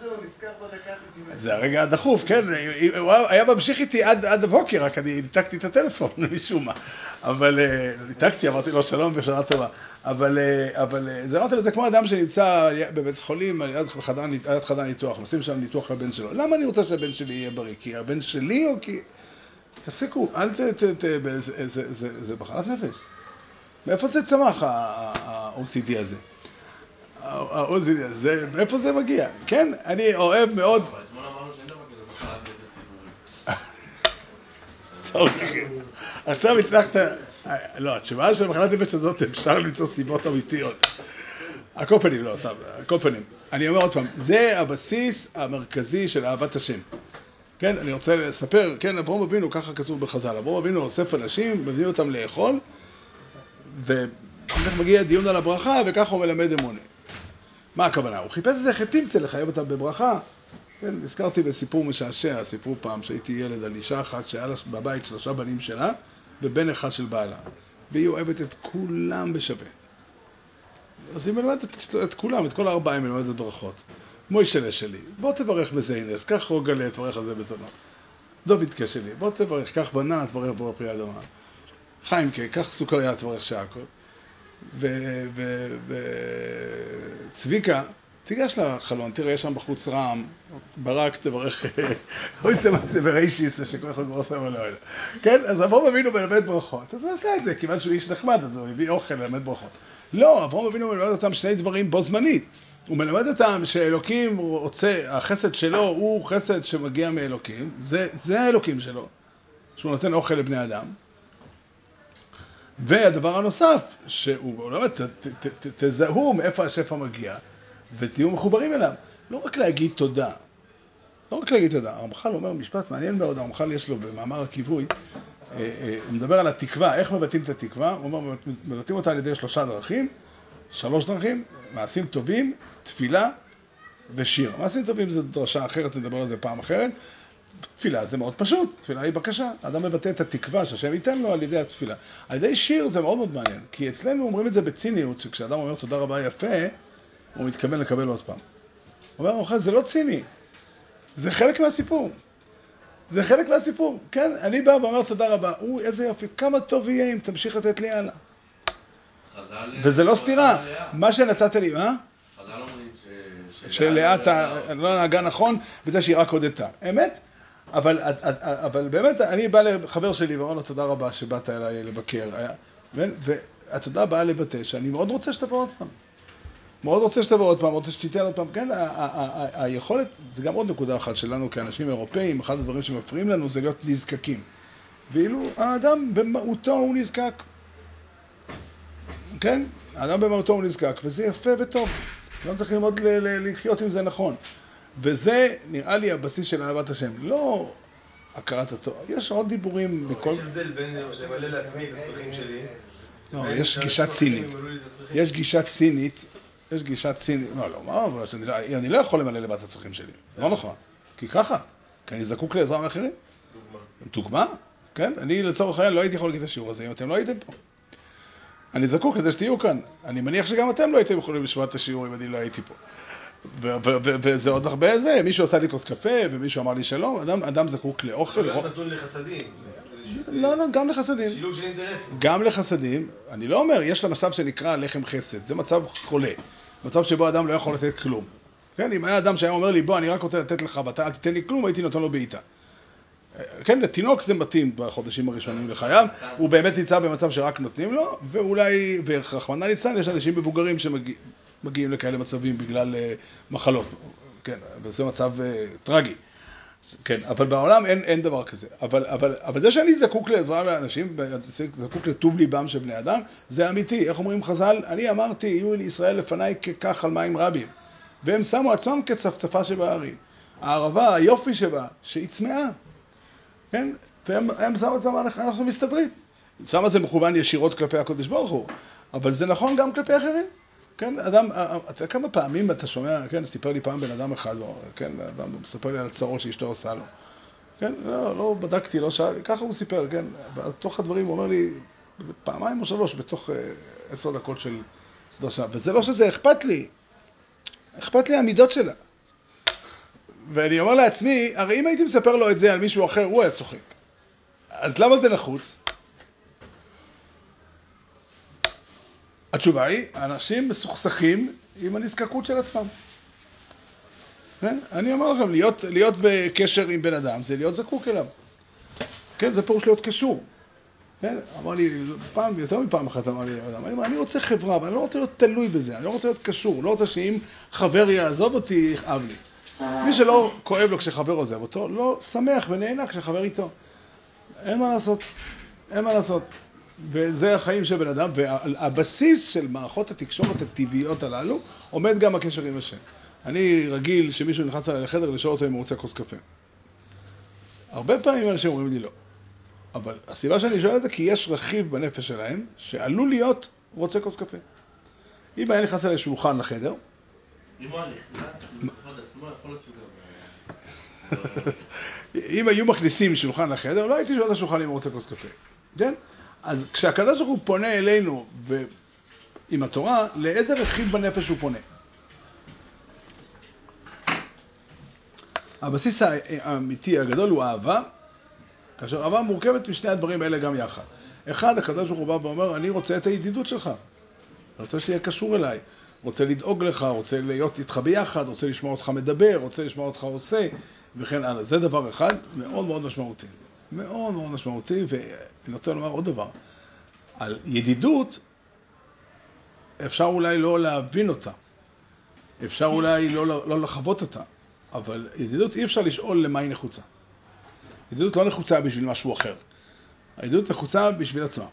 זה, הוא נזכר בדקה ה-90. זה הרגע הדחוף, כן, הוא היה ממשיך איתי עד, עד הבוקר, רק אני ניתקתי את הטלפון משום מה. אבל, אה, ניתקתי, אמרתי לו שלום ושנה טובה. אבל, אה, אבל אה, זה אמרתי לו, זה כמו אדם שנמצא בבית חולים, חדר, ליד חדר ניתוח, עושים שם ניתוח לבן שלו. למה אני רוצה שהבן שלי יהיה בריא? כי הבן שלי או כי... תפסיקו, אל ת... ת, ת זה, זה, זה, זה, מחלת נפש. מאיפה זה צמח ה-OCD הזה? ה-OCD הזה, מאיפה זה מגיע? כן, אני אוהב מאוד... אבל אתמול אמרנו שאין דבר כזה מחלת נפש ציבורית. טוב, עכשיו הצלחת... לא, התשובה של מחלת נפש הזאת, אפשר למצוא סיבות אמיתיות. על כל פנים, לא, סתם, פנים. אני אומר עוד פעם, זה הבסיס המרכזי של אהבת השם. כן, אני רוצה לספר, כן, אברום אבינו, ככה כתוב בחז"ל, אברום אבינו אוסף אנשים, מביא אותם לאכול, ואיך מגיע דיון על הברכה, וככה הוא מלמד אמונה. מה הכוונה? הוא חיפש איזה חטימצה לחייב אותם בברכה. כן, נזכרתי בסיפור משעשע, סיפור פעם שהייתי ילד על אישה אחת שהיה לה בבית שלושה בנים שלה, ובן אחד של בעלה. והיא אוהבת את כולם בשווה. אז היא מלמדת את כולם, את כל הארבעה היא מלמדת ברכות. מוישלה שלי, בוא תברך בזיינס, קח רוגלה, תברך על זה בזונו. דובידקה שלי, בוא תברך, קח בננה, תברך בו פרי אדומה. חיימקה, קח סוכריה, תברך שעקו. וצביקה, תיגש לחלון, תראה, יש שם בחוץ רעם, ברק, תברך, אוי זה מה זה בריישיס, שכל אחד כבר עושה ולא יודע. כן, אז אברום אבינו מלמד ברכות, אז הוא עשה את זה, כיוון שהוא איש נחמד, אז הוא הביא אוכל ללמד ברכות. לא, אברום אבינו מלמד אותם שני דברים בו זמנית. הוא מלמד אותם שאלוקים רוצה, החסד שלו הוא חסד שמגיע מאלוקים, זה, זה האלוקים שלו, שהוא נותן אוכל לבני אדם. והדבר הנוסף, שהוא אומר, ת, ת, ת, תזהו מאיפה השפע מגיע ותהיו מחוברים אליו. לא רק להגיד תודה, לא רק להגיד תודה. הרמח"ל אומר משפט מעניין מאוד, הרמח"ל יש לו במאמר הכיווי, אה, אה, הוא מדבר על התקווה, איך מבטאים את התקווה, הוא אומר, מבטאים אותה על ידי שלושה דרכים, שלוש דרכים, מעשים טובים, תפילה ושיר. מעשים טובים זו דרשה אחרת, נדבר על זה פעם אחרת. תפילה זה מאוד פשוט, תפילה היא בקשה. האדם מבטא את התקווה שהשם ייתן לו על ידי התפילה. על ידי שיר זה מאוד מאוד מעניין, כי אצלנו אומרים את זה בציניות, שכשאדם אומר תודה רבה יפה, הוא מתכוון לקבל עוד פעם. אומר, אוכל, זה לא ציני, זה חלק מהסיפור. זה חלק מהסיפור, כן? אני בא ואומר תודה רבה, הוא, איזה יופי, כמה טוב יהיה אם תמשיך לתת לי הלאה. וזה לא סתירה, מה שנתת לי, מה? חז"ל אומרים. שלאה לא נהגה נכון בזה שהיא רק הודתה. אמת? אבל, אבל באמת, אני בא לחבר שלי ואומר לו תודה רבה שבאת אליי לבקר. והתודה באה לבטא שאני מאוד רוצה שתבוא עוד פעם. מאוד רוצה שתבוא עוד פעם, רוצה שתיתן עוד פעם. כן, היכולת, זה גם עוד נקודה אחת שלנו כאנשים אירופאים, אחד הדברים שמפריעים לנו זה להיות נזקקים. ואילו האדם במהותו הוא נזקק. כן? האדם במהותו הוא נזקק, וזה יפה וטוב. לא צריך ללמוד לחיות עם זה נכון. וזה נראה לי הבסיס של אהבת השם. לא הכרת התורה. יש עוד דיבורים בכל... יש הבדל בין למלא לעצמי את הצרכים שלי. לא, יש גישה צינית. יש גישה צינית. יש גישה צינית. לא, לא, מה, אבל אני לא יכול למלא לבד את הצרכים שלי. לא נכון. כי ככה. כי אני זקוק לעזרה מאחרים. דוגמה? כן? אני לצורך העניין לא הייתי יכול להגיד את השיעור הזה אם אתם לא הייתם פה. אני זקוק לזה שתהיו כאן. אני מניח שגם אתם לא הייתם יכולים לשמוע את השיעור אם אני לא הייתי פה. וזה עוד הרבה זה, מישהו עשה לי כוס קפה, ומישהו אמר לי שלום, אדם, אדם זקוק לאוכל. זה נתון לחסדים. לא, לא, גם לחסדים. שילוב של אינטרסים. גם לחסדים. אני לא אומר, יש לה מצב שנקרא לחם חסד, זה מצב חולה. מצב שבו אדם לא יכול לתת כלום. כן, אם היה אדם שהיה אומר לי, בוא, אני רק רוצה לתת לך ואתה אל תיתן לי כלום, הייתי נותן לו בעיטה. כן, לתינוק זה מתאים בחודשים הראשונים לחייו, הוא באמת נמצא במצב שרק נותנים לו, ואולי, ורחמנא ליצלן, יש אנשים מבוגרים שמגיעים לכאלה מצבים בגלל uh, מחלות, כן, וזה מצב uh, טרגי. כן, אבל בעולם אין, אין דבר כזה. אבל, אבל, אבל זה שאני זקוק לעזרה מאנשים, זקוק לטוב ליבם של בני אדם, זה אמיתי. איך אומרים חז"ל? אני אמרתי, יהיו לישראל לפניי ככך על מים רבים. והם שמו עצמם כצפצפה שבהרים. הערבה, היופי שבה, שהיא צמאה. כן? והם שמו עצמם, אנחנו מסתדרים. שם זה מכוון ישירות כלפי הקודש ברוך הוא, אבל זה נכון גם כלפי אחרים. כן, אדם, אתה יודע כמה פעמים אתה שומע, כן, סיפר לי פעם בן אדם אחד, כן, אדם מספר לי על הצרות שאשתו עושה לו. כן, לא, לא בדקתי, לא שאלתי, ככה הוא סיפר, כן, בתוך הדברים הוא אומר לי, פעמיים או שלוש בתוך אה, עשר דקות של דרשה, וזה לא שזה אכפת לי, אכפת לי המידות שלה. ואני אומר לעצמי, הרי אם הייתי מספר לו את זה על מישהו אחר, הוא היה צוחק. אז למה זה נחוץ? התשובה היא, אנשים מסוכסכים עם הנזקקות של עצמם. כן? אני אומר לכם, להיות, להיות בקשר עם בן אדם זה להיות זקוק אליו. כן, זה פירוש להיות קשור. כן? אמר לי, פעם, יותר מפעם אחת אמר לי, אני, אני רוצה חברה, אבל אני לא רוצה להיות תלוי בזה, אני לא רוצה להיות קשור, לא רוצה שאם חבר יעזוב אותי, יכאב לי. מי שלא כואב לו כשחבר עוזב אותו, לא שמח ונהנה כשחבר איתו. אין מה לעשות, אין מה לעשות. וזה החיים של בן אדם, והבסיס של מערכות התקשורת הטבעיות הללו עומד גם הקשר עם השם. אני רגיל שמישהו נכנס אליי לחדר לשאול אותו אם הוא רוצה כוס קפה. הרבה פעמים אנשים אומרים לי לא. אבל הסיבה שאני שואל את זה כי יש רכיב בנפש שלהם שעלול להיות רוצה כוס קפה. אם היה נכנס אליי שולחן לחדר, גם... אם היו מכניסים שולחן לחדר, לא הייתי שואל את השולחן אם הוא רוצה כוס קפה. כן? אז כשהקדוש ברוך הוא פונה אלינו. עם התורה, לאיזה רכיב בנפש הוא פונה? הבסיס האמיתי הגדול הוא אהבה, כאשר אהבה מורכבת משני הדברים האלה גם יחד. אחד, הקדוש ברוך הוא בא ואומר, אני רוצה את הידידות שלך. אני רוצה שתהיה קשור אליי. רוצה לדאוג לך, רוצה להיות איתך ביחד, רוצה לשמוע אותך מדבר, רוצה לשמוע אותך עושה, וכן הלאה. זה דבר אחד מאוד מאוד משמעותי. מאוד מאוד משמעותי, ואני רוצה לומר עוד דבר. על ידידות, אפשר אולי לא להבין אותה. אפשר אולי לא, לא לחוות אותה. אבל ידידות אי אפשר לשאול למה היא נחוצה. ידידות לא נחוצה בשביל משהו אחר. הידידות נחוצה בשביל עצמה.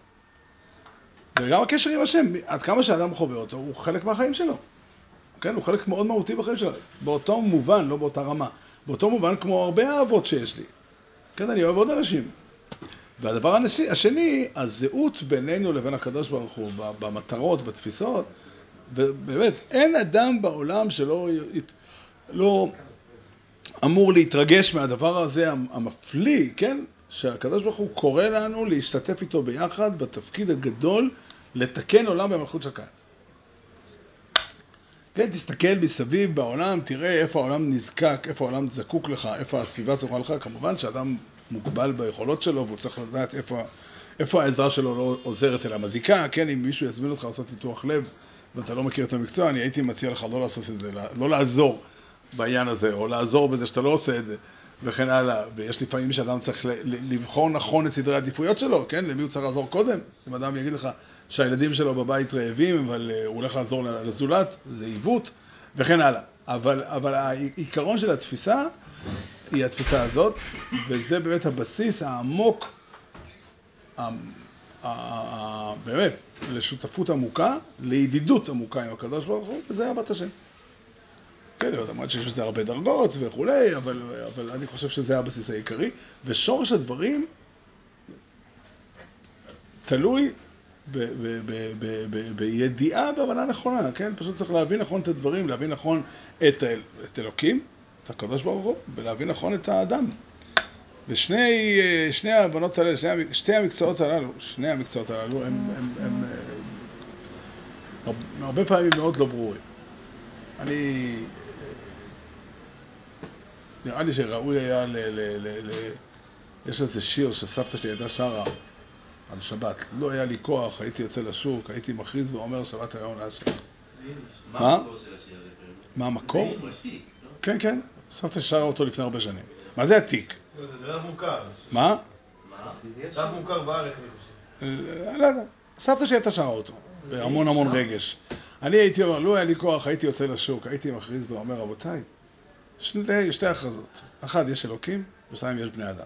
וגם הקשר עם השם, עד כמה שאדם חווה אותו, הוא חלק מהחיים שלו. כן, הוא חלק מאוד מהותי בחיים שלו. באותו מובן, לא באותה רמה. באותו מובן כמו הרבה אהבות שיש לי. כן, אני אוהב עוד אנשים. והדבר השני, הזהות בינינו לבין הקדוש ברוך הוא, במטרות, בתפיסות, ובאמת, אין אדם בעולם שלא לא אמור להתרגש מהדבר הזה המפליא, כן? שהקדוש ברוך הוא קורא לנו להשתתף איתו ביחד בתפקיד הגדול לתקן עולם במלכות של קין. כן, תסתכל מסביב בעולם, תראה איפה העולם נזקק, איפה העולם זקוק לך, איפה הסביבה זוכה לך. כמובן שאדם מוגבל ביכולות שלו והוא צריך לדעת איפה, איפה העזרה שלו לא עוזרת אלא מזיקה. כן, אם מישהו יזמין אותך לעשות ניתוח לב ואתה לא מכיר את המקצוע, אני הייתי מציע לך לא לעשות את זה, לא לעזור בעניין הזה, או לעזור בזה שאתה לא עושה את זה. וכן הלאה. ויש לפעמים שאדם צריך לבחור נכון את סדרי העדיפויות שלו, כן? למי הוא צריך לעזור קודם? אם אדם יגיד לך שהילדים שלו בבית רעבים, אבל אה, הוא הולך לעזור לזולת, זה עיוות, וכן הלאה. אבל, אבל העיקרון של התפיסה היא התפיסה הזאת, וזה באמת הבסיס העמוק, באמת, לשותפות עמוקה, לידידות עמוקה עם הקדוש ברוך הוא, וזה אהבת השם. כן, למרות שיש בזה הרבה דרגות וכולי, אבל, אבל אני חושב שזה הבסיס העיקרי. ושורש הדברים תלוי בידיעה, בהבנה נכונה, כן? פשוט צריך להבין נכון את הדברים, להבין נכון את, את אלוקים, את הקדוש ברוך הוא, ולהבין נכון את האדם. ושני שני ההבנות האלה, שני, שתי המקצועות הללו, שני המקצועות הללו, הם, הם, הם, הם הרבה פעמים מאוד לא ברורים. אני נראה לי שראוי היה ל... ל, ל, ל יש איזה שיר שסבתא שלי הייתה שרה על שבת. לא היה לי כוח, הייתי יוצא לשוק, הייתי מכריז ואומר שבת היום להשם. מה? מה המקור? כן, כן. סבתא שרה אותו לפני הרבה שנים. מה זה עתיק? זה רב מוכר. מה? רב מוכר בארץ, אני חושב. לא יודע. סבתא שלי הייתה שרה אותו, בהמון המון רגש. אני הייתי אומר, לא היה לי כוח, הייתי יוצא לשוק, הייתי מכריז ואומר, רבותיי, שתי, הכרזות. אחת, יש אלוקים, ושתיים, יש בני אדם.